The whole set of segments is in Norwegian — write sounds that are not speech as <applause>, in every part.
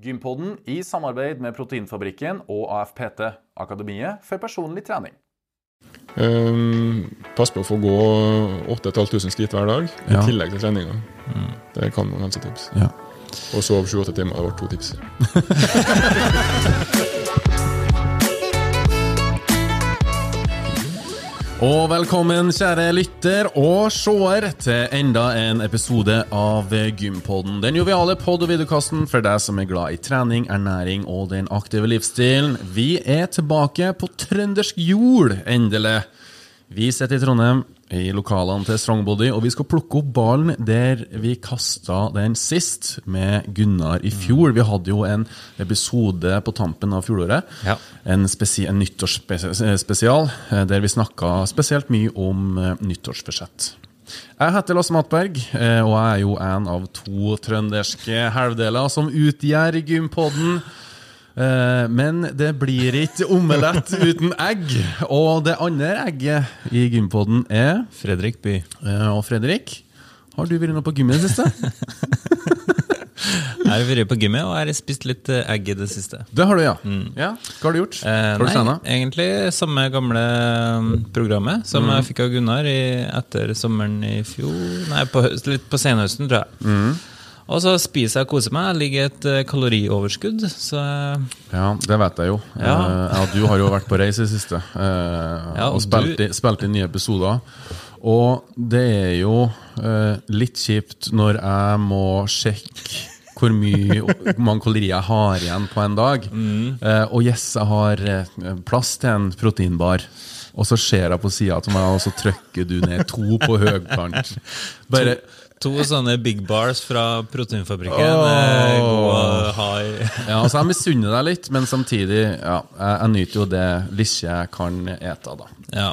Gympodden i samarbeid med Proteinfabrikken og AFPT, Akademiet for personlig trening. Um, pass på å få gå 8500 skritt hver dag i Ja. tillegg til treninga. Det kan noen helsetips. Ja. Og sov 7-8 timer. Det var to tips. <laughs> Og velkommen, kjære lytter og seer, til enda en episode av Gympodden. Den joviale pod- og videokasten for deg som er glad i trening, ernæring og den aktive livsstilen. Vi er tilbake på trøndersk jord, endelig. Vi sitter i Trondheim, i lokalene til Strongbody, og vi skal plukke opp ballen der vi kasta den sist, med Gunnar i fjor. Vi hadde jo en episode på tampen av fjoråret. Ja. En, en nyttårsspesial eh, der vi snakka spesielt mye om nyttårsbudsjett. nyttårsforsett. Jeg heter Lasse Matberg, eh, og jeg er jo en av to trønderske halvdeler som utgjør Gympodden. Eh, Men det blir ikke omelett uten egg. Og det andre egget i Gympodden er Fredrik By. eh, Og Fredrik, har du vært noe på gymmet i det siste? <laughs> Jeg har vært på gymmet og jeg har spist litt eh, egg i det siste. Det har du, ja. ja. Hva har du gjort? Eh, nei, du egentlig samme gamle mm, programmet som jeg fikk av Gunnar i, etter sommeren i fjor. Nei, på, litt på senhøsten, tror jeg. Og så spiser jeg og koser meg. Jeg ligger i et eh, kalorioverskudd, så Ja, det vet jeg jo. Ja. Eh, du har jo vært på reis i det siste. eh, Ja, og og spilt, du- i, spilt inn nye episoder. Og det er jo eh, litt kjipt når jeg må sjekke hvor mye mange kalorier jeg har igjen på en dag. Eh, og yes, jeg har eh, plass til en proteinbar. Og så ser jeg på sida til meg, og så trykker du ned to på høykant. <laughs> Bare To sånne big bars fra Proteinfabrikken. God å Ja, altså Jeg misunner deg litt, men samtidig ja, jeg, jeg nyter jo det lille jeg kan ete. da Ja.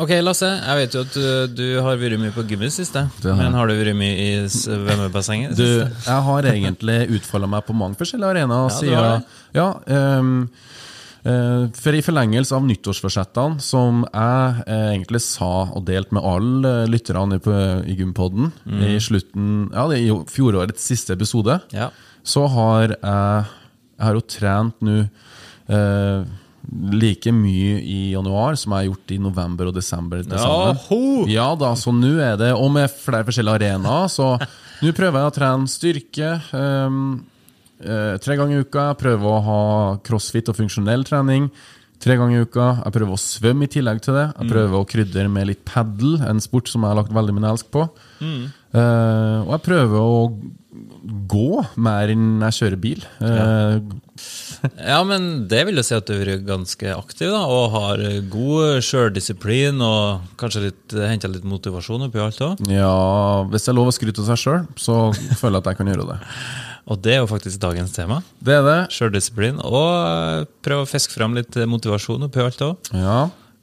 Ok, Lasse. Jeg vet jo at du, du har vært mye på gymmet siste. Men har du vært mye i svømmebassenget? Du, jeg har egentlig utfolda meg på mange forskjellige arenaer. Ja, siden- ja, um, for i forlengelse av nyttårsforsettene, som jeg eh, egentlig sa og delte med alle eh, lytterne i Gympodden Mm. i slutten Ja, det er i fjorårets siste episode, Ja. så har jeg Jeg har jo trent nå eh, like mye i januar som jeg har gjort i november og desember til Ja da, så nå er det Og med flere forskjellige arenaer, så nå prøver jeg å trene styrke ehm, eh, tre ganger i uka. Jeg prøver å ha crossfit og funksjonell trening tre ganger i uka. Jeg prøver å svømme i tillegg til det. Jeg prøver å krydre med litt padel, en sport som jeg har lagt veldig min elsk på. Eh, og jeg prøver å gå mer enn jeg kjører bil. Eh, <laughs> Ja, men det vil jo si at du har vært ganske aktiv da, og har god sjøldisiplin og kanskje litt, henta litt motivasjon oppi alt òg. ja, hvis det er lov å skryte av seg sjøl, så føler jeg at jeg kan gjøre det. <laughs> Og det er jo faktisk dagens tema. Det er det. Sjøldisiplin. Og prøve å fiske fram litt motivasjon oppi alt òg. Ja.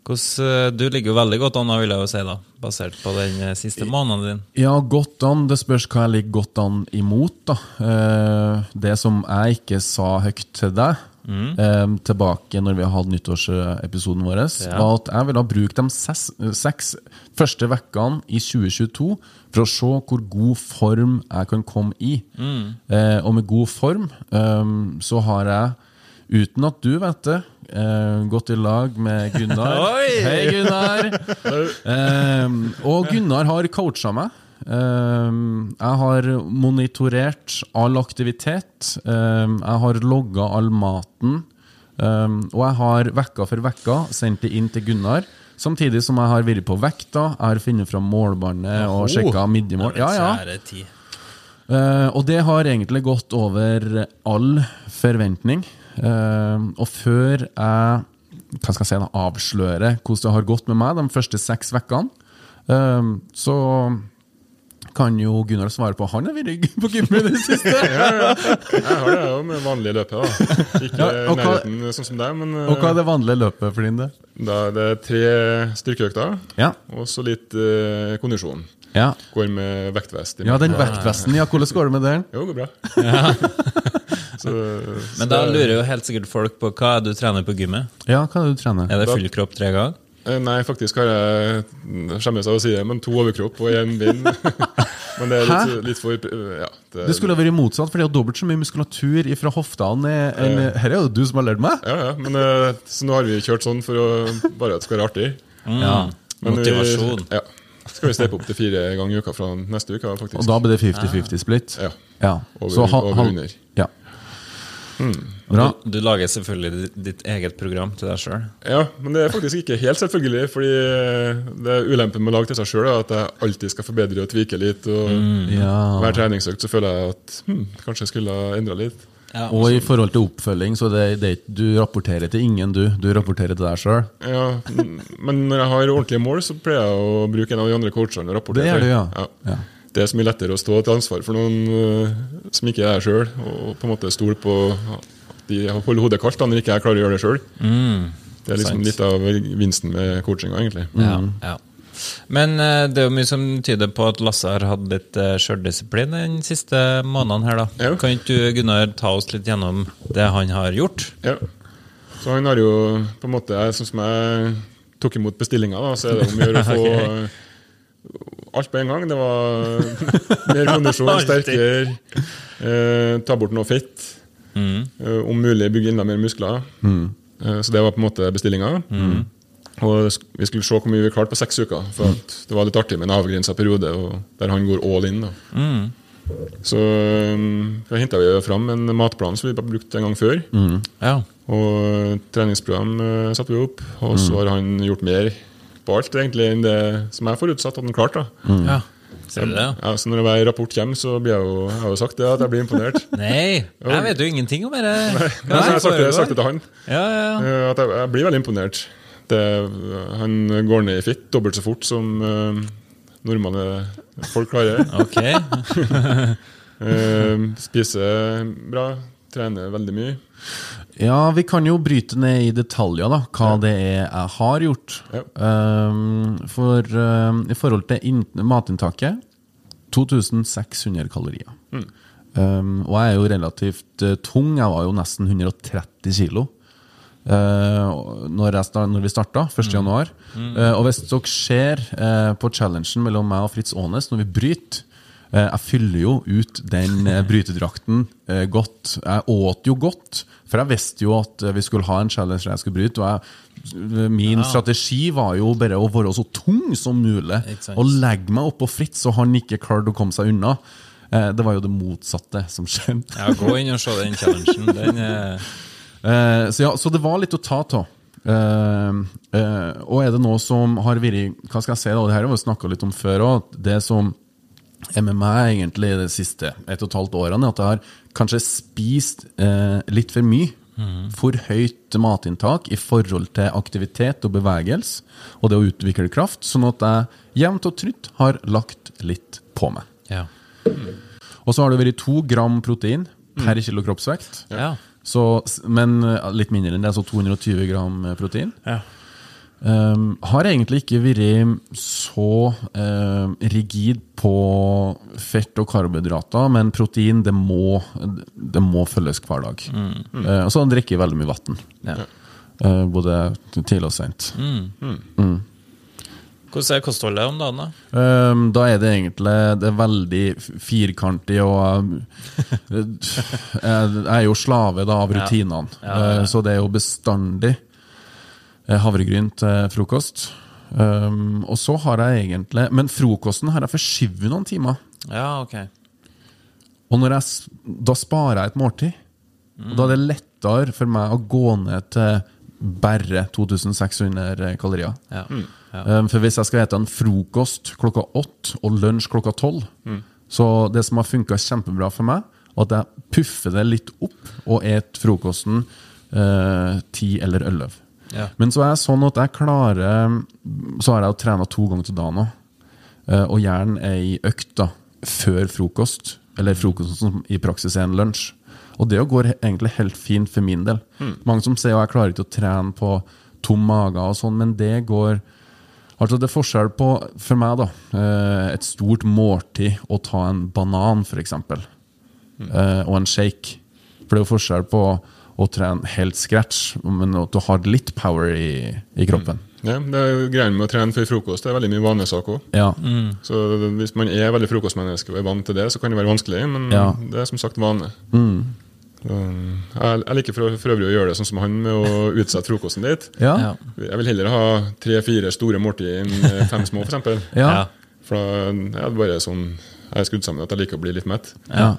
Du ligger jo veldig godt an, vil jeg jo si, da, basert på den eh, siste måneden din. Ja, godt an. Det spørs hva jeg ligger godt an imot. da. Eh, det som jeg ikke sa høyt til deg eh, tilbake når vi har hatt nyttårsepisoden vår, Ja. var at jeg ville bruke de ses, seks første ukene i 2022 for å se hvor god form jeg kan komme i. Eh, og med god form eh, så har jeg, uten at du vet det, Uh, gått i lag med <laughs> Gunnar. Hei, Gunnar! Ehm, og Gunnar har coacha meg. Ehm, jeg har monitorert all aktivitet. Ehm, jeg har logga all maten. Ehm, og jeg har vekka for vekka sendt det inn til Gunnar. Samtidig som jeg har vært på vekta, jeg har funnet fram målbåndet og sjekka midjemål. Ja, ja. Og det har egentlig gått over all forventning. Og før jeg hva skal jeg si, da, avslører hvordan det har gått med meg de første seks ukene, så kan jo Gunnar svare på Han har vært på gym i det siste! <laughs> Jeg har det jo med vanlige løpet. da. Ikke Ja, i hva- nærheten sånn som deg, men eh, Og hva er det vanlige løpet for din del? da er det tre styrkeøkter Ja. og så litt uh, kondisjon. Ja. Går med vektvest. ja, den vektvesten. Ja, hvordan går det med den? Jo, det går bra. så, <laughs> så Men da lurer jo helt sikkert folk på hva er du trener på gymmet. Ja, hva er det du trener? Er det full kropp tre ganger? Eh, Nei, faktisk har jeg skjemmes av å si det, men to overkropp og én bind. <laughs> men det er litt, litt for ja, det, Det skulle ha vært motsatt, for det er dobbelt så mye muskulatur fra hoftene enn Her er jo du som har lært meg. ja, ja, men eh, Så nå har vi kjørt sånn for å bare at det skal være artig. Ja. Men vi- Motivasjon. ja. Skal vi steppe opp til fire ganger i uka fra neste uke, faktisk. Og da blir det 50-50 split. Ja. Ja. Over- Så ha- over under. Ja. Bra. Du, du lager selvfølgelig ditt, eget program til deg sjøl. Ja, men det er faktisk ikke helt selvfølgelig. Fordi det er ulempen med å lage til seg sjøl at jeg alltid skal forbedre og tvike litt. Og Ja. Hver treningsøkt så føler jeg at hm, kanskje jeg skulle ha endra litt. Og i forhold til oppfølging, så det, det, er du rapporterer til ingen, du. Du rapporterer til deg sjøl. Ja, men når jeg har ordentlige mål, så pleier jeg å bruke en av de andre coachene og rapportere. Det gjør du, ja. ja. Det er så mye lettere å stå til ansvar for noen øh, som ikke er jeg sjøl, og på en måte stole på at de holder hodet kaldt da, når ikke jeg klarer å gjøre det sjøl. det er liksom litt av vinsten med coachinga, egentlig. Ja, ja. Men eh, det er jo mye som tyder på at Lasse har hatt litt uh, sjøldisiplin den siste måneden her, da. Ja. Kan ikke du, Gunnar, ta oss litt gjennom det han har gjort? Ja. Så han har jo på en måte Sånn som jeg tok imot bestillinga, da, så er det om å gjøre å <laughs> få øh, alt på en gang. Det var mer kondisjon, <laughs> sterkere, eh, ta bort noe fett. Eh, om mulig bygge enda mer muskler. Eh, så det var på en måte bestillinga. Og vi skulle se hvor mye vi klarte på seks uker. For at det var litt artig med en avgrensa periode og der han går all in. Da. Så da henta vi fram en matplan som vi bare brukte en gang før. Ja. Og treningsprogram satte vi opp. Og så har han gjort mer på alt egentlig enn det som jeg forutsatte at han klarte. Mm. ja. Ser du det? ja? Ja, så når hver rapport kommer, så blir jeg jo, jeg har jo sagt det, at jeg blir imponert. <laughs> Nei, jeg vet jo ingenting om det. Nei, så jeg har sagt det, sagt det til han. Ja, ja, ja. Eh, At jeg, jeg blir veldig imponert. Det, han går ned i fitt dobbelt så fort som uh, normale folk klarer. <laughs> Okay. uh, <laughs> spiser bra, trener veldig mye. Ja, vi kan jo bryte ned i detaljer, da, hva det er jeg har gjort. Ja. Um, for um, i forhold til inn- matinntaket 2600 kalorier. Um, og jeg er jo relativt uh, tung. Jeg var jo nesten 130 kilo. Uh, når, jeg sta- når vi starta, 1. januar. Uh, og hvis dere ser uh, på challengen mellom meg og Fritz Aanes når vi bryter Jeg fyller jo ut den brytedrakten godt. Jeg åt jo godt, for jeg visste jo at eh, vi skulle ha en challenge jeg skulle bryte. Og jeg, min strategi var jo bare å være så tung som mulig. Og legge meg oppå Fritz, så han ikke klarte å komme seg unna. Eh, det var jo det motsatte som skjedde. Ja, gå inn og se den challengen. <laughs> Den er Eh, så, ja, så det var litt å ta av. Uh, uh, og er det noe som har vært Hva skal jeg si da, det her har vi snakka litt om før òg. Det som meg egentlig de siste ett og et halvt årene, at jeg har kanskje spist eh, litt for mye. For høyt matinntak i forhold til aktivitet og bevegelse og det å utvikle kraft, sånn at jeg jevnt og trutt har lagt litt på meg. Ja. Og så har det vært to gram protein per kilo kroppsvekt. Ja. Så, men eh, litt mindre enn det, så 220 gram eh, protein. Ja. Um, har egentlig ikke vært så eh, rigid på fett og karbohydrater, men protein det må, det må følges hver dag. Eh, og så drikker jeg veldig mye vann. Ja. Uh, både tidlig og sent. Hvordan er kostholdet om dagen, da? Um, da er det egentlig Det er veldig firkantig og <laughs> eh, Jeg er jo slave da av rutinene. Ja, ja, ja. Så det er jo bestandig havregryn til frokost. Um, og så har jeg egentlig Men frokosten har jeg forskjøvet noen timer. Ja, ok. Og når jeg, da sparer jeg et måltid. Og da er det lettere for meg å gå ned til bare 2600 kalorier. Ja. Ja. Um, For hvis jeg skal ete en frokost klokka åtte og lunsj klokka tolv Så det som har funka kjempebra for meg, er at jeg puffer det litt opp og et frokosten eh, ti eller elleve. Ja. Men så er jeg sånn at jeg klarer Så har jeg jo trena to ganger til dagen òg. Og gjerne ei økt da før frokost. Eller frokosten som i praksis er en lunsj. Og det går egentlig helt fint for min del. Mange som sier at jeg klarer ikke å trene på tom mage, og sånn, men det går Altså Det er forskjell på, for meg, da, eh, et stort måltid å ta en banan, f.eks., mm. og en shake. For det er jo forskjell på å trene helt scratch, men at du har litt power i, i kroppen. Ja, det er Greia med å trene før frokost det er veldig mye vanesak òg. Ja. Så hvis man er veldig frokostmenneske og er vant til det, så kan det være vanskelig, men Ja. det er som sagt vane. Så, jeg, jeg liker for, for øvrig å gjøre det sånn som han, med å utsette frokosten litt. Ja. Jeg vil heller ha tre-fire store måltid enn eh, fem små, f.eks. Ja. Ja. For da er det bare sånn jeg er skrudd sammen at jeg liker å bli litt mett. Ja.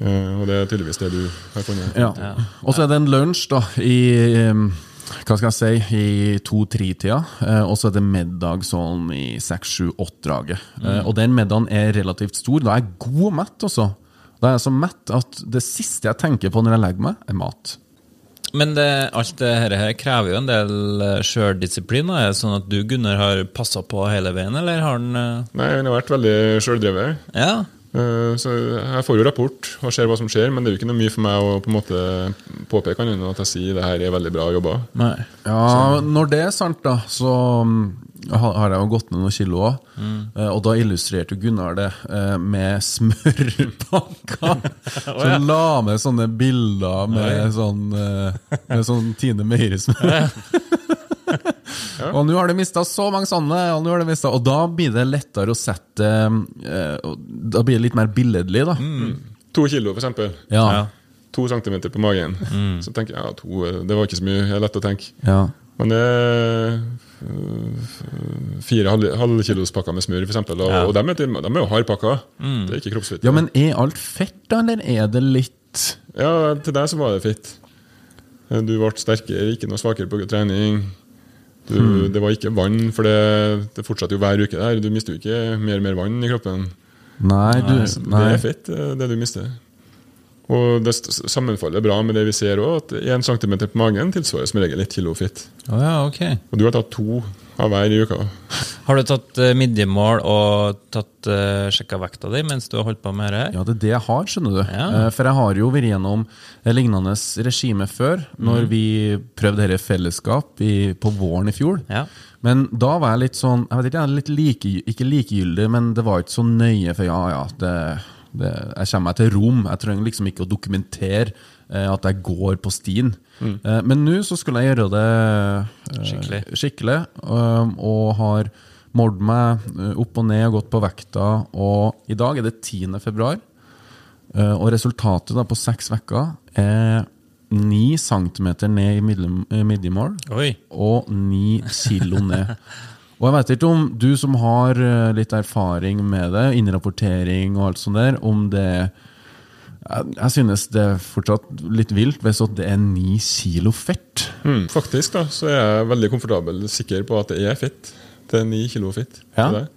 Eh, og det er tydeligvis det du har funnet. Ja. Og så er det en lunsj da i hva skal jeg si, i to-tre-tida. Eh, og så er det middag sånn i seks-sju-åtte-draget. Mm. og den middagen er relativt stor. Da er jeg god og mett, altså. Da er jeg så mett at det siste jeg tenker på når jeg legger meg, er mat. Men det, alt det her, krever jo en del eh, sjøldisiplin. Er det sånn at du, Gunnar, har passa på hele veien, eller har han eh, Nei, Han har vært veldig sjøldrevet. Ja. Eh, Så jeg får jo rapport og ser hva som skjer, men det er jo ikke noe mye for meg å på en måte påpeke annet enn at jeg sier det her er veldig bra jobba. Nei. Ja, når det er sant, da, så mm, har jeg jo gått ned noen kilo òg. Og da illustrerte Gunnar det eh, med smørpakker. <laughs> Så han la med sånne bilder med sånn, eh, med sånn Tine <laughs> Og nå har du mista så mange sånne, og, og da blir det lettere å sette eh, Da blir det litt mer billedlig, da. To kilo, for eksempel. Ja. Ja. To centimeter på magen. Så tenker jeg ja, to, eh, det var ikke så mye. Det er lett å tenke. ja. Men det er fire fire halv- halvkilospakker med smør, for eksempel, og, Ja. og de, er, de er jo hardpakka. Det er ikke kroppsfett. ja, men er alt fett, da, eller er det litt Ja, til deg så var det fett. Du ble sterkere, ikke noe svakere på trening. Du, Det var ikke vann, for det, det fortsatte jo hver uke der. Du mister jo ikke mer og mer vann i kroppen. Nei, du nei. Det er fett, eh, det du mister. Og det sammenfaller bra med det vi ser òg, at 1 cm på magen tilsvarer som regel 1 kilo fett. Oh, ja, okay. Og du har tatt to av hver i uka. Har du tatt uh, midjemål og tatt uh, sjekka vekta di mens du har holdt på med det her? Ja, det er det jeg har, skjønner du. Ja. Uh, For jeg har jo vært gjennom lignende regime før, når vi prøvde dette i fellesskap i, på våren i fjor. Ja. Men da var jeg litt sånn jeg vet ikke, jeg er litt like, Ikke likegyldig, men det var ikke så nøye, for ja, ja, det, det, jeg kommer meg til rom. Jeg trenger liksom ikke å dokumentere eh, at jeg går på stien. Mm. men nå så skulle jeg gjøre det eh, Skikkelig. skikkelig og har målt meg eh, opp og ned og gått på vekta. Og i dag er det 10. februar, eh, og resultatet da på seks uker er 9 cm ned i eh, midjemål og 9 kilo ned. Og jeg vet ikke om du som har litt erfaring med det, innrapportering og alt sånt der, om det Jeg, jeg synes det er fortsatt litt vilt hvis det er 9 kilo fett. Mm, faktisk da, så er jeg veldig komfortabel sikker på at det er fett. Det er 9 kilo fitt. Ja. til.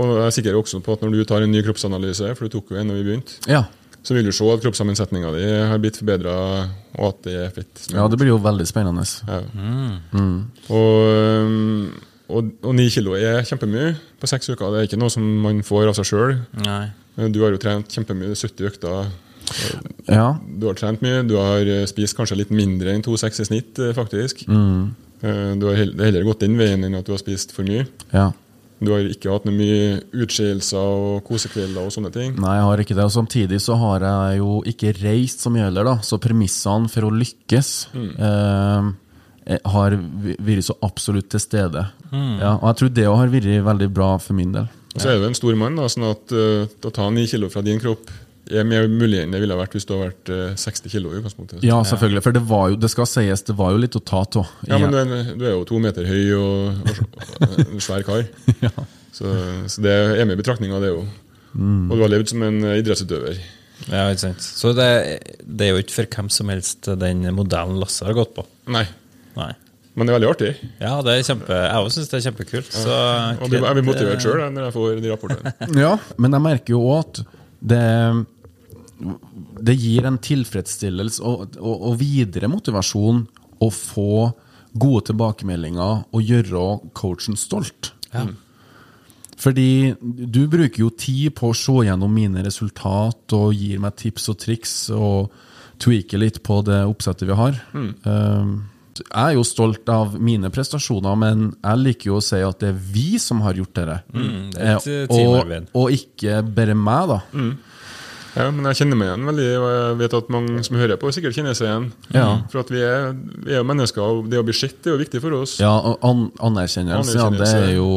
Og jeg er sikker også på at når du tar en ny kroppsanalyse, for du tok jo en når vi begynte, Ja. så vil du se at kroppssammensetninga di har blitt forbedra, og at det er fitt. ja, det blir jo veldig spennende. Ja. Og, øhm, og, og 9 kilo er kjempemye på seks uker. Det er ikke noe som man får av seg sjøl. Du har jo trent kjempemye, 70 økter. Ja. Du har trent mye, du har eh, spist kanskje litt mindre enn 2,6 i snitt, eh, faktisk. Mm. Du har hell- det har heller gått den veien enn at du har spist for mye. ja. Du har ikke hatt noe mye utskeielser og kosekvelder og sånne ting. Nei, jeg har ikke det. Og samtidig så har jeg jo ikke reist så mye heller, da. Så premissene for å lykkes eh, har vært så absolutt til stede. Ja, og jeg tror det har vært veldig bra for min del. Og så er du en stor mann, da, sånn at uh, å ta 9 kilo fra din kropp er mer mulig enn det ville vært hvis du hadde vært eh, 60 kilo i utgangspunktet. Ja, selvfølgelig. For det var jo, det skal sies, det var jo litt å ta av. Ja, men du er, du er jo to meter høy og, og en svær kar. <laughs> så, så det er med i betraktninga, det òg. Og du har levd som en idrettsutøver. Ja, ikke sant. Så det, det er jo ikke for hvem som helst den modellen Lasse har gått på. Nei. Nei. Men det er veldig artig. Ja, det er kjempe, jeg òg syns det er kjempekult. Så Og du jeg blir motivert sjøl når jeg får de rapportene. <laughs> Ja, men jeg merker jo òg at det det gir en tilfredsstillelse og, og, og videre motivasjon å få gode tilbakemeldinger og gjøre coachen stolt. Fordi du bruker jo tid på å se gjennom mine resultat og gir meg tips og triks og tweaker litt på det oppsettet vi har. Mm. jeg er jo stolt av mine prestasjoner, men jeg liker jo å si at det er vi som har gjort dette. det er et, Eh, og, og ikke bare meg, da. Ja, men jeg kjenner meg igjen veldig, og jeg vet at mange som hører på, sikkert kjenner seg igjen. Ja. For at vi er, vi er jo mennesker, og det å bli sett er jo viktig for oss. Ja, og an anerkjennelse, ja, det er jo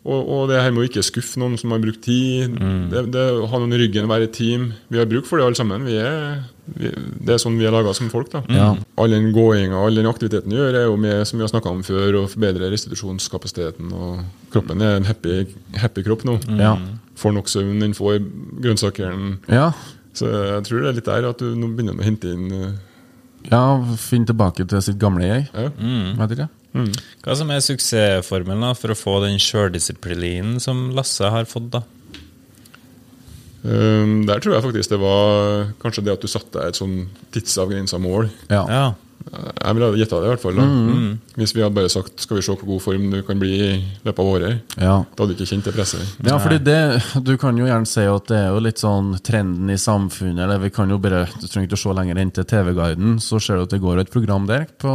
Og, og det her med å ikke skuffe noen som har brukt tid. Det, det å ha noen i ryggen, være et team. Vi har bruk for det alle sammen. Vi er, vi, det er sånn vi er laga som folk. da. Ja. All den gåinga, all den aktiviteten vi gjør, er jo med som vi har snakka om før, å forbedre restitusjonskapasiteten. og Kroppen er en happy, happy kropp nå. Ja. Får nok søvn, den får grønnsakeren. Ja. Så jeg tror det er litt der at du nå begynner å hente inn eh, ja finne tilbake til sitt gamle jeg. ja. Vet ikke. Hva som er suksessformelen da, for å få den sjøldisiplinen som Lasse har fått? da? Um, der tror jeg faktisk det var kanskje det at du satte deg et sånn tidsavgrensa mål. Ja. Ja. Jeg ville gjetta det, i hvert fall. da. Hvis vi hadde bare sagt skal vi se hvor god form du kan bli i løpet av året, ja. da hadde du ikke kjent det presset. Ja, fordi det, Du kan jo gjerne si at det er jo litt sånn trenden i samfunnet. eller vi kan jo bare, Du trenger ikke å se lenger enn til TV-guiden, så ser du at det går et program der på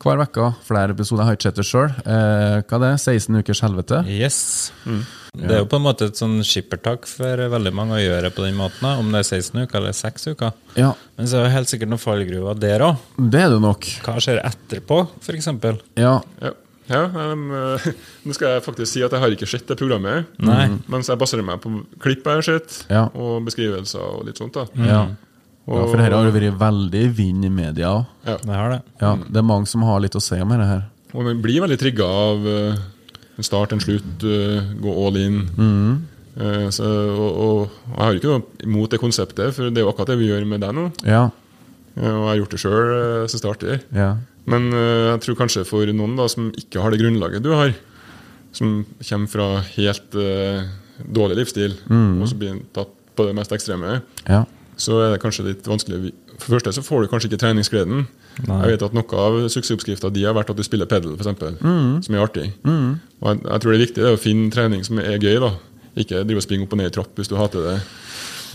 hver uke. Flere episoder. Jeg har ikke sett det sjøl. Eh, hva er det? 16 ukers helvete? Yes. Det er jo på en måte et sånn skippertak for veldig mange å gjøre det på den måten, om det er 16 uker eller 6 uker. Ja, Men så er det helt sikkert noen fallgruver der òg. det er det nok. Hva skjer etterpå, f.eks.? Ja, Ja, ja um, <laughs> Nå skal jeg faktisk si at jeg har ikke sett det programmet. Nei. Mens jeg baserer meg på klipp jeg har sett, Ja. og beskrivelser og litt sånt. da. ja. Og, ja for dette har jo vært veldig i vind i media òg. ja. Det har det. Ja, det er mange som har litt å si om dette her. og man blir veldig trigga av eh, en start, en slutt, eh, gå all in. Eh, så, og, og jeg har ikke noe imot det konseptet, for det er jo akkurat det vi gjør med deg nå. Ja, og jeg har gjort det sjøl, uh, så det er artig. ja. Men jeg tror kanskje for noen da som ikke har det grunnlaget du har, som kommer fra helt dårlig livsstil, og så blir tatt på det mest ekstreme, ja. Så er det kanskje litt vanskelig. For det første så får du kanskje ikke treningsgleden. Nei. Jeg vet at Noe av suksessoppskrifta di har vært at du spiller pedal, f.eks., som er artig. Og jeg, jeg tror det er viktig det er å finne trening som er gøy. da Ikke drive og springe opp og ned i trapp hvis du hater det.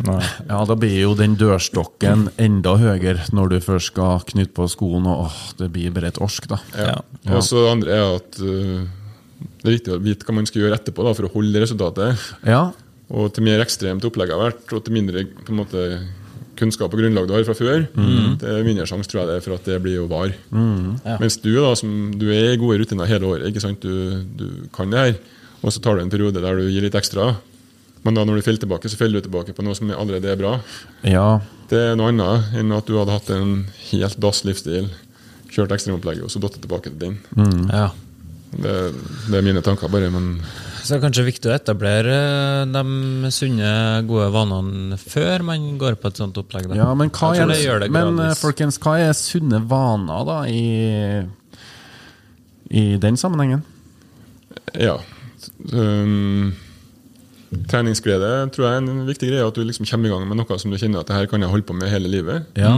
Nei. Ja, da blir jo den dørstokken enda høyere når du først skal knytte på skoen, og åh, det blir bare et orsk, da. Ja. Og så det andre er at uh, det er viktig å vite hva man skal gjøre etterpå da, for å holde resultatet. Ja, Og til mer ekstremt opplegget har vært, og til mindre på en måte, kunnskap og grunnlag du har fra før, det er mindre sjanse tror jeg det er for at det blir å vare. Ja. Mens du da, som du er i gode rutiner hele året, ikke sant? Du, du kan det her, og så tar du en periode der du gir litt ekstra. Men da når du faller tilbake, så faller du tilbake på noe som allerede er bra. ja, Det er noe annet enn at du hadde hatt en helt dass livsstil, kjørt ekstremopplegget, og så datt tilbake til den. Ja. Det, det er mine tanker, bare. Men Så det er kanskje viktig å etablere eh, de sunne, gode vanene før man går på et sånt opplegg. Da. ja men, hva er, det det men eh, folkens, hva er sunne vaner, da, i, i den sammenhengen? ja. Um, treningsglede tror jeg er en viktig greie. At du liksom kommer i gang med noe som du kjenner at det her kan jeg holde på med hele livet. Ja.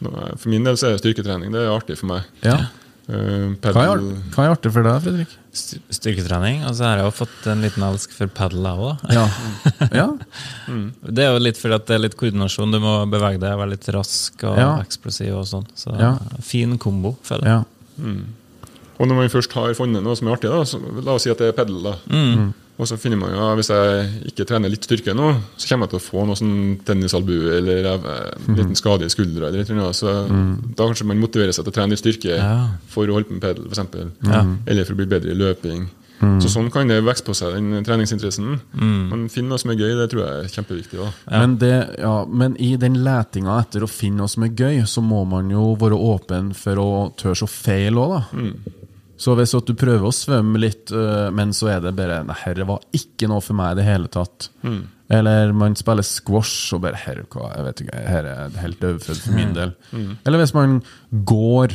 For min del så er det styrketrening. Det er artig for meg. ja. Uh, Hva, er, hva er artig for deg, Fredrik? St- Styrketrening. Og så har jeg jo fått en liten elsk for padel, jeg òg. Ja. <laughs> ja. Det er jo litt fordi at det er litt koordinasjon. Du må bevege deg, være litt rask og Ja. eksplosiv og sånn. Så Ja. fin kombo, føler jeg. ja. og når man først har funnet noe som er artig, da, så la oss si at det er padel. da. Mm. Og så finner man jo, ja, Hvis jeg ikke trener litt styrke nå, så kommer jeg til å få noe sånn tennisalbue eller eh, en liten skade i skuldra. eller et så mm. Så da kanskje man motiverer seg til å trene litt styrke Ja. for å holde på med pedal, f.eks. Ja. Eller for å bli bedre i løping. Så Sånn kan det vokse på seg, den treningsinteressen. Men finne noe som er gøy, det tror jeg er kjempeviktig. Ja. Men, det, ja, men i den letinga etter å finne noe som er gøy, så må man jo være åpen for å tørre å feile òg, da. Så hvis du prøver å svømme litt, men så er det bare Nei, herre var ikke noe for meg i det hele tatt. Eller man spiller squash og bare Herre, hva, jeg vet ikke, her er helt overfødt for min del. Eller hvis man går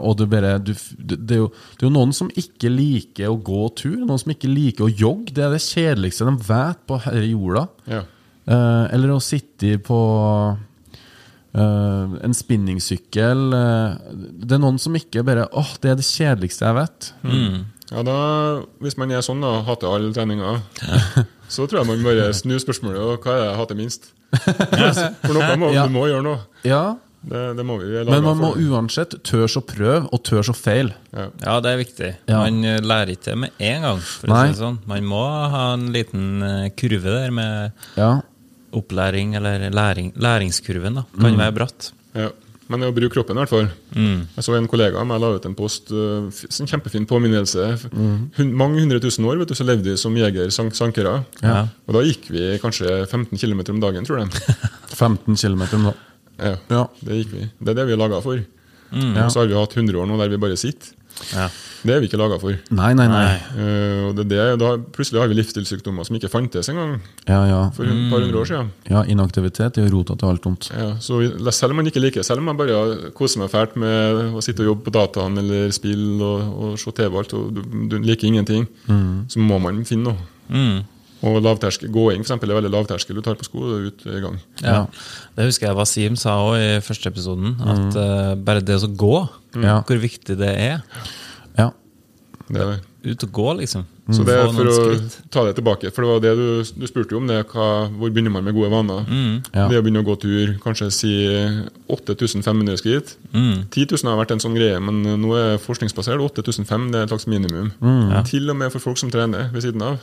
og du bare du, det, det, er jo, det er jo noen som ikke liker å gå tur, noen som ikke liker å jogge. Det er det kjedeligste de vet på herre jorda. Ja. Eh, eller å sitte på eh, en spinningsykkel. uh, det er noen som ikke bare åh, det er det kjedeligste jeg vet. Ja, da, Hvis man er sånn, da, hater all treninga, <laughs> så tror jeg man bare snur spørsmålet og hva er det jeg hater minst? For noe må, Ja. du må gjøre noe. Ja, Det, det må vi. Men man må uansett tørs å prøve, og tørs å feile. Ja. Ja, det er viktig. Ja. Man lærer ikke det med en gang. For å si det sånn. Man må ha en liten eh, kurve der med Ja. Opplæring, eller læring, læringskurven, da, kan være bratt. Ja. Men det å bruke kroppen, i hvert fall. Jeg så en kollega av meg la ut en post. Uh, en kjempefin påminnelse. Mm. mange hundre tusen år vet du, så levde vi som jeger-sankere. Ja. Og da gikk vi kanskje 15 km om dagen, tror jeg. 15 km nå. Ja, Ja. Det gikk vi. Det er det vi er laga for. Ja. Og så har vi hatt 100 år nå der vi bare sitter. Ja. Det er vi ikke laga for. Nei, nei, nei. Uh, og det er det, da Plutselig har vi livsstilssykdommer som ikke fantes engang Ja, ja. for et par hundre år siden. ja inaktivitet er rota til alt vondt. Ja, så Selv om man ikke liker selv om man bare koser meg fælt med å sitte og jobbe på dataen eller spille og, og se TV, og alt, og du, du liker ingenting, så må man finne noe. Mm. Og lavterskel, Gåing for eksempel, er veldig lavterskel. Du tar på sko og er ute i gang. Ja. Det husker jeg Wasim sa òg i første episoden, at eh, bare det å gå, mm. hvor viktig det er. Ja. Det er det. Ut og gå, liksom. Så det er for å skritt. ta det tilbake, for det var det du, du spurte jo om, det, hva, hvor begynner man med gode vaner? Ja. Det å begynne å gå tur, kanskje si 8500 skritt. 10 000 har vært en sånn greie, men nå er forskningsbasert 8500 det er et slags minimum. Til og med for folk som trener ved siden av.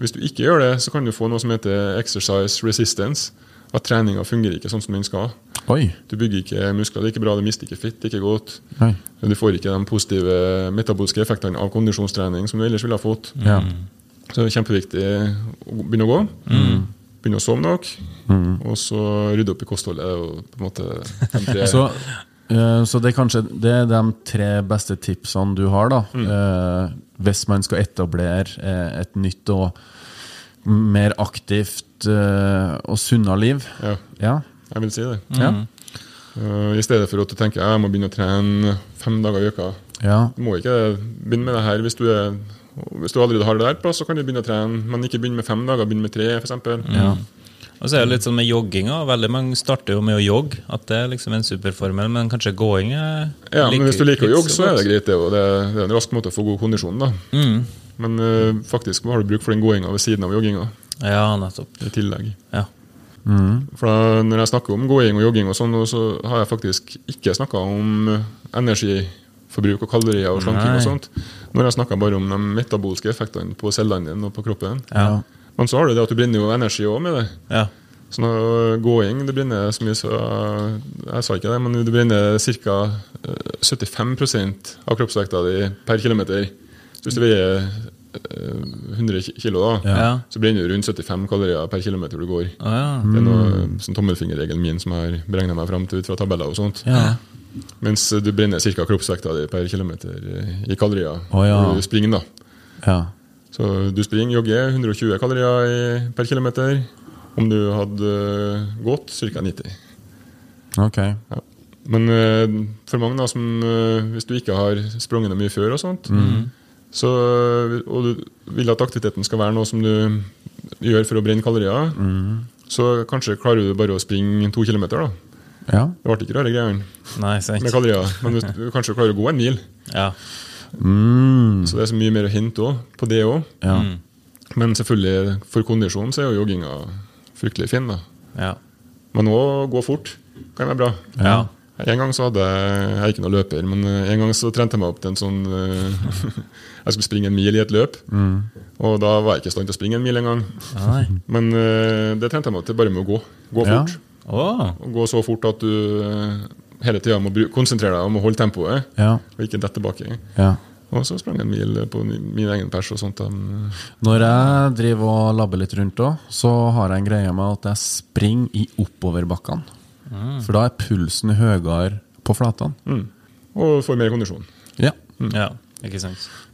Hvis du ikke gjør det, så kan du få noe som heter exercise resistance. At treninga fungerer ikke sånn som den skal. Oi. Du bygger ikke muskler, det er ikke bra, du mister ikke fitt, det er ikke godt. Nei. Du får ikke de positive metabolske effektene av kondisjonstrening som du ellers ville ha fått. Ja. Så det er kjempeviktig å begynne å gå. Begynne å sove nok. Og så rydde opp i kostholdet. Og på en måte <laughs> Så, så det er kanskje det er de tre beste tipsene du har, da. Mm. hvis man skal etablere eh, et nytt og mer aktivt eh, og sunnere liv. ja, Ja. jeg vil si det. Ja. Uh, I stedet for at du tenker jeg må begynne å trene fem dager i uka. ja. Du må ikke begynne med det her hvis du, er, hvis du allerede har det der på, så kan du begynne å trene. Men ikke begynne med fem dager, begynne med tre, f.eks. ja. Og så er det litt sånn med jogginga. Veldig mange starter jo med å jogge. At det er liksom en superformel, men kanskje gåing er Ja, men hvis du liker å jogge, så er det greit. Det, og det, er en rask måte å få god kondisjon. da. Mm. Men uh, faktisk har du bruk for den gåinga ved siden av jogginga. Ja, nettopp. i tillegg. Ja. For da, Når jeg snakker om gåing og jogging, og sånn, så har jeg faktisk ikke snakka om energiforbruk og kalorier og slanking. Nei. og sånt. Nå har jeg snakka bare om de metabolske effektene på cellene dine og på kroppen. Ja. Men så har du det at du brenner jo energi òg med det. ja. Så når gåing du brenner så mye, så Jeg sa ikke det, men du brenner ca. 75% av kroppsvekta di per kilometer. Så hvis du veier eh, 100 kilo, da, Ja. så brenner du rundt 75 kalorier per kilometer du går. Ah, ja. Det er noe sånn tommelfingerregelen min som jeg har beregna meg fram til ut fra tabeller og sånt. Ja. Mens du brenner ca. kroppsvekta di per kilometer i kalorier ja. når du springer. da. ja. Så du springer, jogger 120 kalorier per kilometer. Om du hadde gått ca. 90. Ok. Ja. Men eh, for mange, da, som eh, hvis du ikke har sprunget mye før, og sånt, så, og du vil at aktiviteten skal være noe som du gjør for å brenne kalorier, så kanskje klarer du bare å springe to kilometer. da. Ja. Det ble ikke rare greiene med kalorier. Men hvis du kanskje klarer å gå en mil, Ja. Mm. så det er så mye mer å hente også, på det òg. ja. Men selvfølgelig, for kondisjonen så er jo jogginga fryktelig fin. da. Ja. Men òg gå fort kan være bra. Ja. En gang så hadde jeg jeg er ikke noen løper, men eh, en gang så trente jeg meg opp til en sånn eh, <laughs> Jeg skulle springe en mil i et løp, og da var jeg ikke i stand til å springe en mil engang. <laughs> Men eh, det trente jeg meg til bare med å gå. Gå Ja. fort. Å. Og gå så fort at du hele tida må konsentrere deg om å holde tempoet, Ja. og ikke dette baki. ja. Og så sprang jeg en mil på min egen pers og sånt. Når jeg driver og labber litt rundt òg, så har jeg en greie med at jeg springer i oppoverbakkene. For da er pulsen høyere på flatene. mm. Og får mer kondisjon. Ja. Ja, ikke sant.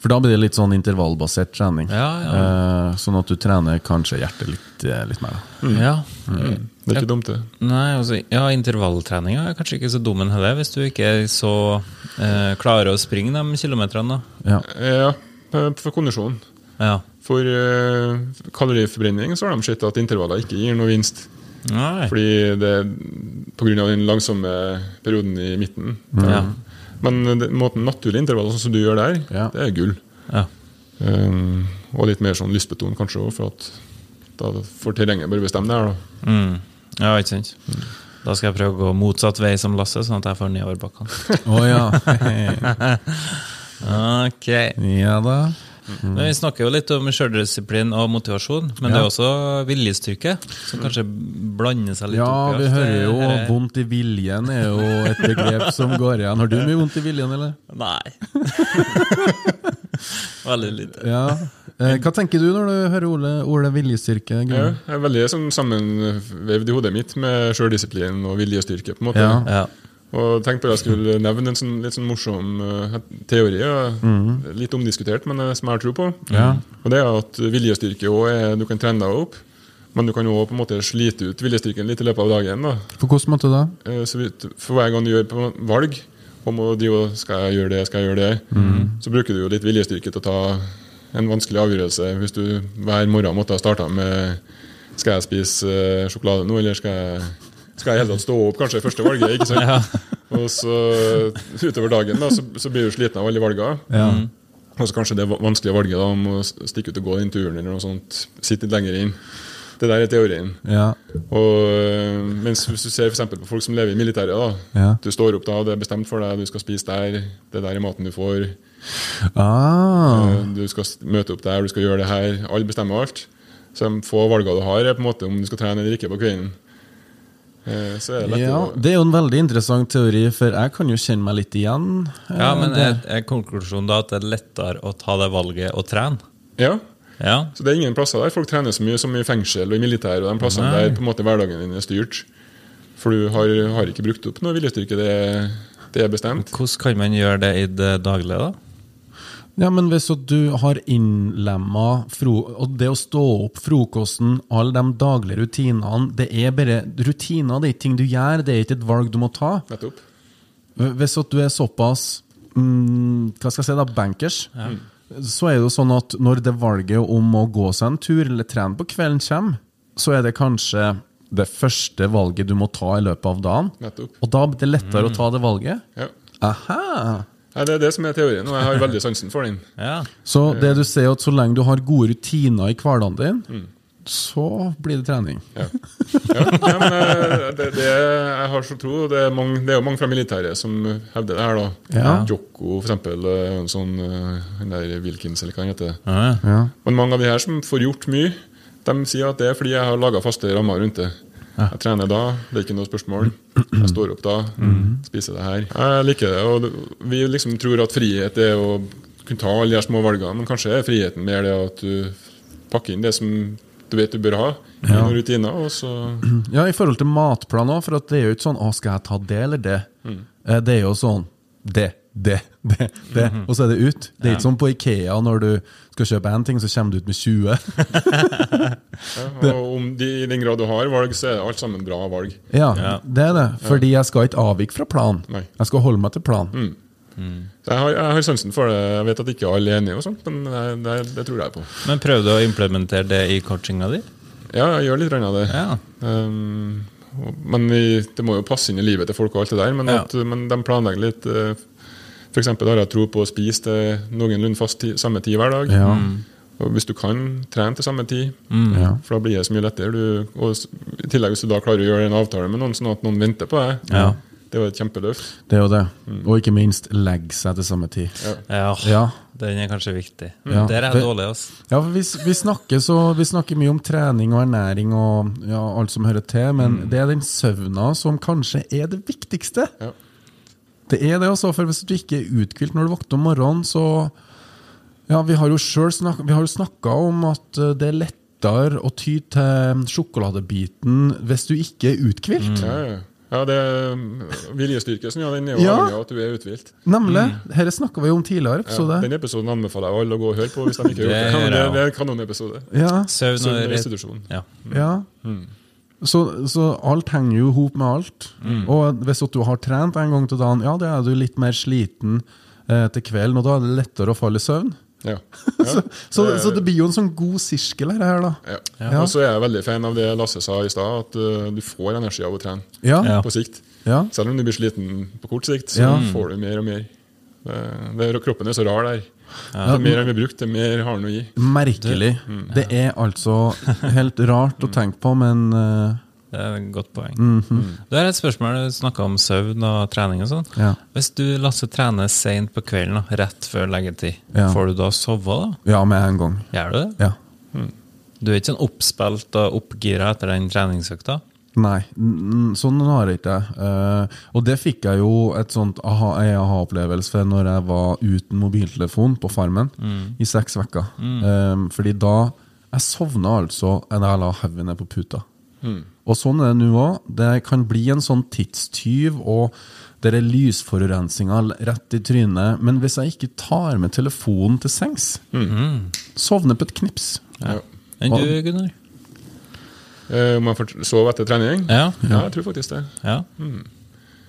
For da blir det litt sånn intervallbasert trening. Ja, ja. Eh, sånn at du trener kanskje hjertet litt, eh, litt mer. da. Ja. Det er ikke dumt, det. Nei, altså, ja, intervalltreninga er kanskje ikke så dum en heller, hvis du ikke er så eh, klarer å springe de kilometerne. Ja. Ja, eh, for kondisjon. Ja. For eh, kaloriforbrenning så har de sett at intervaller ikke gir noe vinst. Nei. Fordi det Pga. den langsomme perioden i midten. Ja. Men det, måten naturlige intervaller, sånn som du gjør der, Ja. det er gull. Ja. Um, og litt mer sånn lystbeton kanskje òg, for at da får terrenget bare bestemme det her. da. Mm. ja, ikke sant. Da skal jeg prøve å gå motsatt vei som Lasse, sånn at jeg får nedoverbakkene. oh, ja. <laughs> ok. ja da. Men Vi snakker jo litt om sjøldisiplin og motivasjon, men det er også viljestyrke som kanskje blander seg litt Ja, opp i vi hører jo Det her- vondt i viljen er jo et begrep som går igjen. Har du mye vondt i viljen, eller? Nei. <laughs> Veldig lite. Ja. Eh, Hva tenker du når du hører ordet, Ole viljestyrke? Ja, jeg er veldig sånn, sammenvevd i hodet mitt med sjøldisiplin og viljestyrke. på en måte. Ja. Ja. Og tenkte bare jeg skulle nevne en sånn, litt sånn morsom uh, teori. Ja. Litt omdiskutert, men eh, som jeg har tro på. Ja. Og det er at viljestyrke også er Du kan trene deg opp, men du kan òg slite ut viljestyrken litt i løpet av dagen. da. På hvilken måte da? Uh, Så vidt- For hver gang du gjør på valg om å drive skal jeg gjøre det, skal jeg gjøre det, så bruker du jo litt viljestyrke til å ta en vanskelig avgjørelse. Hvis du hver morgen måtte ha starta med skal jeg spise sjokolade nå, eller skal jeg, skal jeg i hele tatt stå opp, kanskje første valget. ikke sant? <laughs> Og så utover dagen da, så, så blir du sliten av alle valgene. Ja. Og så kanskje det va- vanskelige valget da, om å stikke ut og gå den turen eller noe sånt. Sitte litt lenger inn. Det der er teorien. Ja. Og, øh, mens hvis du ser for på folk som lever i militæret, da. Ja. Du står opp da, det er bestemt for deg, du skal spise der, det der er maten du får. Ah. øh, Du skal møte opp der, du skal gjøre det her. Alle bestemmer alt. Så de få valgene du har, er på en måte om du skal trene eller ikke på kvelden. Eh, Så er det Ja, å det er jo en veldig interessant teori, for jeg kan jo kjenne meg litt igjen. Ja, eh, men er, er konklusjonen da at det er lettere å ta det valget og trene? Ja, Ja. så det er ingen plasser der folk trener så mye som i fengsel og i militær, og de plassene Nei. der på en måte hverdagen din er styrt. For du har, har ikke brukt opp noe viljestyrke, det, det er bestemt. Hvordan kan man gjøre det i det daglige, da? Ja, men hvis at du har innlemma og det å stå opp, frokosten, alle de daglige rutinene Det er bare rutiner, det er ikke ting du gjør, det er ikke et valg du må ta. Nettopp. Hvis at du er såpass mm, Hva skal jeg si da, bankers, så er det jo sånn at når det valget om å gå seg en tur eller trene på kvelden kommer, så er det kanskje det første valget du må ta i løpet av dagen. Nettopp. Og da blir det lettere å ta det valget. Ja. Aha! Nei, det er det som er teorien, og jeg har veldig sansen for den. Ja. Så det du sier at så lenge du har gode rutiner i hverdagen din, så blir det trening. Ja, ja, ja men eh, det, det jeg har så tro, det er, mange, det er jo mange fra militæret som hevder det her. da. Ja. Joko, for eksempel, eh, en sånn en der Wilkins, eller hva han heter. Ja. Ja. Men mange av de her som får gjort mye, de sier at det er fordi jeg har laga faste rammer rundt det. Jeg trener da, det er ikke noe spørsmål. Jeg står opp da, spiser det her. Jeg liker det. og Vi liksom tror at frihet er å kunne ta alle de små valgene, men kanskje er friheten mer det at du pakker inn det som du vet du bør ha, i noen rutiner, og så <clears throat> Ja, i forhold til matplan òg, for at det er jo ikke sånn 'Å, skal jeg ta det eller det?' Mm. Det er jo sånn det, det, det, det, og så er det ut. Det er ikke sånn på Ikea når du skal kjøpe én ting, så kommer du ut med 20. ja, <laughs> Og om de, i den grad du har valg, så er det alt sammen bra valg. Ja, Ja. det er det. Fordi jeg skal ikke avvike fra planen. Jeg skal holde meg til planen. Så jeg har, jeg har sansen for det. Jeg vet at ikke alle er enige, og sånt, men det, det, det tror jeg på. Men prøvde du å implementere det i coachinga di? Ja, jeg gjør litt av det. Ja. Um, men vi, det må jo passe inn i livet til folk og alt det der. Men, Ja. at, men de planlegger litt. eh, For eksempel har jeg tro på å spise til noenlunde fast tid, samme tid hver dag. Ja. Og hvis du kan trene til samme tid, Ja. for da blir det så mye lettere. Du, og I tillegg hvis du da klarer å gjøre en avtale med noen, sånn at noen venter på deg. Ja. Det er jo et kjempeløft. Det er jo det. Og ikke minst legge seg til samme tid. Ja. Ja. Den er kanskje viktig. Ja. Der er jeg dårlig, altså. Ja, for vi, vi, snakker så, vi snakker mye om trening og ernæring og ja, alt som hører til, men det er den søvna som kanskje er det viktigste. Ja. Det er det også, for hvis du ikke er uthvilt når du våkner om morgenen, så Ja, vi har jo sjøl snakka, om at eh, det er lettere å ty til sjokoladebiten hvis du ikke er uthvilt. Ja, ja. det er viljestyrke ja, den er jo Ja. avhengig av at du er uthvilt. Nemlig. Dette snakka vi om tidligere. Ja, episode. den episoden anbefaler jeg alle å gå og høre på hvis de ikke har gjort Det det. Det, det er en kanonepisode. Ja. Søvn og restitusjon. Ja. Mm. Ja. Ja. Så, så alt henger jo i hop med alt. Og hvis at du har trent en gang til dagen, ja, da er du litt mer sliten eh, til kvelden, og da er det lettere å falle i søvn. <laughs> Ja. Så, så, det- så det blir jo en sånn god sirkel her, her da. Ja. Ja. Og så er jeg veldig fan av det Lasse sa i stad, at uh, du får energi av å trene Ja. Ja. på sikt. Ja. Selv om du blir sliten på kort sikt, så Ja. får du mer og mer. Det, det, kroppen er så rar der. Jo mer enn vi har brukt, det mer har han å gi. Merkelig. Det er altså helt rart å tenke på, men uh... Det er et godt poeng. Du har et spørsmål, du snakka om søvn og trening og sånn. Ja. Hvis du Lasse trener seint på kvelden, da, rett før leggetid, Ja. får du da sove da? Ja, med en gang. Gjør du det? Ja. Du er ikke sånn oppspilt og oppgira etter den treningsøkta? Nei, sånn har jeg ikke. Uh, og det fikk jeg jo et sånt aha-opplevelse aha-opplevelse for når jeg var uten mobiltelefon på Farmen i seks uker. Eh, fordi da Jeg sovna altså da jeg la hodet ned på puta. Og sånn er det nå òg. Det kan bli en sånn tidstyv, og det er lysforurensninga rett i trynet. Men hvis jeg ikke tar med telefonen til sengs, sovner på et knips. Ja. Enn du, Gunnar? Eh, Om jeg får sove etter trening? Ja. Ja, jeg tror faktisk det. Ja.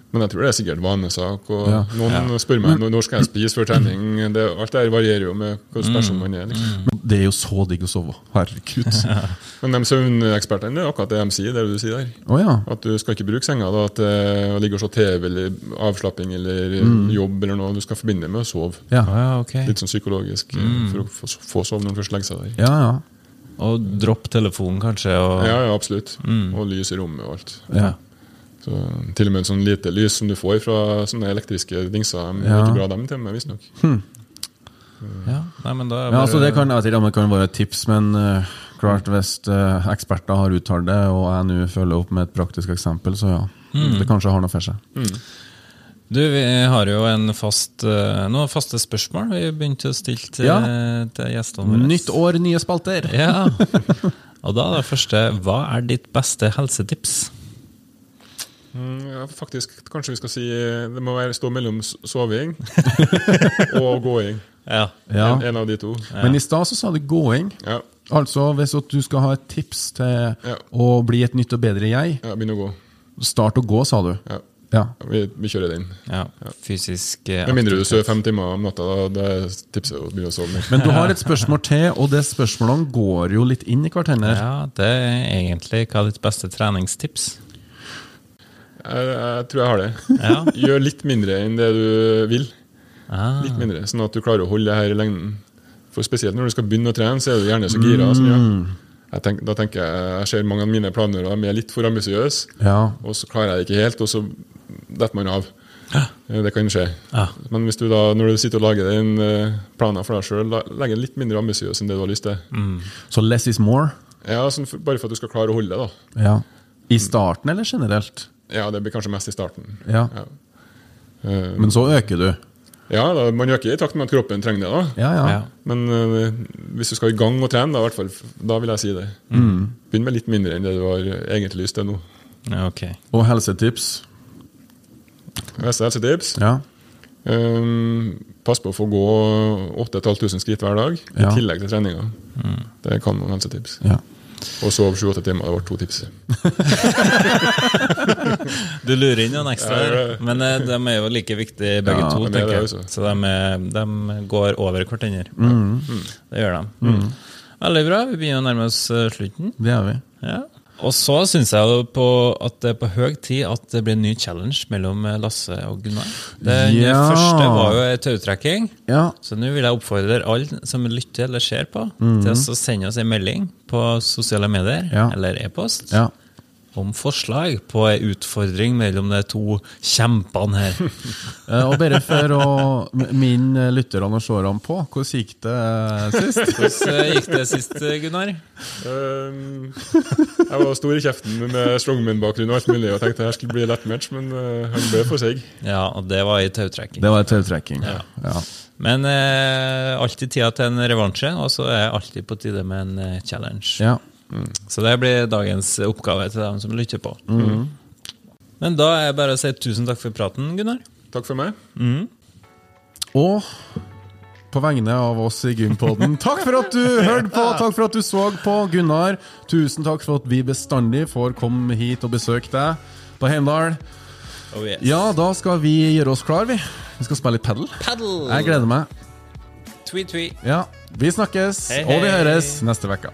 Men jeg tror det er sikkert vanesak. Og Ja. Noen spør meg når skal jeg spise før trening. Det, alt det her varierer jo med hvilken person man er. Liksom. Men det er jo så digg å sove. Herregud. <laughs> Men de søvnekspertene det er akkurat det de sier. det du sier der. Oh, ja. At du skal ikke bruke senga da, til å ligge og se TV eller avslapping eller jobb eller noe. Du skal forbinde det med å sove. Ja, ja, ok. Litt sånn psykologisk mm. for å få, få sove når du først legger seg der. ja. ja. Og dropp telefonen, kanskje. Og, Ja, ja, absolutt. Og lys i rommet og alt. ja. Så, til og med sånn lite lys som du får fra sånne elektriske dingser. De er Ja. ikke bra, dem til meg, visstnok. Ja, nei, men da altså det kan, jeg vet ikke om det kan være et tips, men uh, klart hvis uh, eksperter har uttalt det, og jeg nå følger opp med et praktisk eksempel, så ja. Det kanskje har noe for seg. Du, vi har jo en fast, eh, noen faste spørsmål vi begynte å stille til, Ja. til gjestene våre. Nytt år, nye spalter! Ja. <laughs> Og da det første Hva er ditt beste helsetips? Mm, ja, faktisk, kanskje vi skal si eh, det må være stå mellom soving <laughs> og gåing. Ja. En, en av de to. Men i stad så sa du gåing. Ja, Altså hvis at du skal ha et tips til Ja. å bli et nytt og bedre jeg, ja begynn å gå. start å gå, sa du. Ja. Ja. Vi, vi kjører den. ja. Fysisk aktivitet. Med mindre du sover fem timer om natta, da, da tipser jeg å begynne å sove mer. Men du har et spørsmål til, og det spørsmålet går jo litt inn i hverandre. Ja, det er egentlig hva er ditt beste treningstips? Jeg, jeg tror jeg har det. Ja. <laughs> Gjør litt mindre enn det du vil. Ah. Litt mindre, Sånn at du klarer å holde det her i lengden. For Spesielt når du skal begynne å trene, så er du gjerne så gira. Så, ja. jeg tenk, da tenker jeg jeg ser mange av mine planer og de er litt for ambisiøse, Ja. og så klarer jeg det ikke helt, og så detter man av. Ja. Det kan skje. Ja. Men hvis du da, når du sitter og lager den eh, planen for deg sjøl, legger den litt mindre ambisiøs enn det du har lyst til. Så less is more. Ja, sånn for, Bare for at du skal klare å holde det. da. Ja. I starten eller generelt? Ja, Det blir kanskje mest i starten. Ja. Uh, Men så øker du. ja, da, Man øker i takt med at kroppen trenger det. da. Ja, ja. Ja. Men uh, hvis du skal i gang og trene, da, hvert fall, da vil jeg si det. Begynn med litt mindre enn det du har egentlig lyst til nå. Ja, ok. Og helsetips. Neste helsetips Ja. um, Pass på å få gå 8500 skritt hver dag, i Ja. tillegg til treninga. Det kan noen helsetips. ja. Og sove 7-8 timer. Det var to tips. <laughs> Du lurer inn noen ekstra, Ja, ja, gjør men eh, de er jo like viktige begge to. er tenker jeg. Så de, er, de går over hverandre. Det gjør de. Veldig bra. Vi begynner å nærme oss eh, slutten. Det er vi. Ja. Og så syns jeg på at det er på høy tid at det blir en ny challenge mellom eh, Lasse og Gunnar. Den Ja. første var jo tautrekking. Ja. Så nå vil jeg oppfordre alle som lytter eller ser på, til å sende oss en melding på sosiale medier Ja. eller e-post ja. Om forslag på ei utfordring mellom de to kjempene her. <laughs> Eh, Og bare for å minne lytterne og seerne på, hvordan gikk det eh, sist? <laughs> Hvordan eh, gikk det sist, Gunnar? Um, jeg var stor i kjeften med strongman-bakgrunn og alt mulig og tenkte her skulle bli lett match, men uh, han ble for seig. Ja, og det var i tautrekking. Det var tautrekking. Ja. Ja. Men eh, alltid tida til en revansje, og så er alltid på tide med en eh, challenge. ja. Så det blir dagens oppgave til dem som lytter på. Men da er det bare å si tusen takk for praten, Gunnar. Takk for meg. Og på vegne av oss i Gympoden, <laughs> takk for at du hørte på, takk for at du så på. Gunnar, tusen takk for at vi bestandig får komme hit og besøke deg på Heimdal. Oh, yes. Ja, da skal vi gjøre oss klar, vi. Vi skal spille litt padel. Paddle! Jeg gleder meg. Tweet, tweet. Ja, Vi snakkes, Hei, og vi høres neste uke.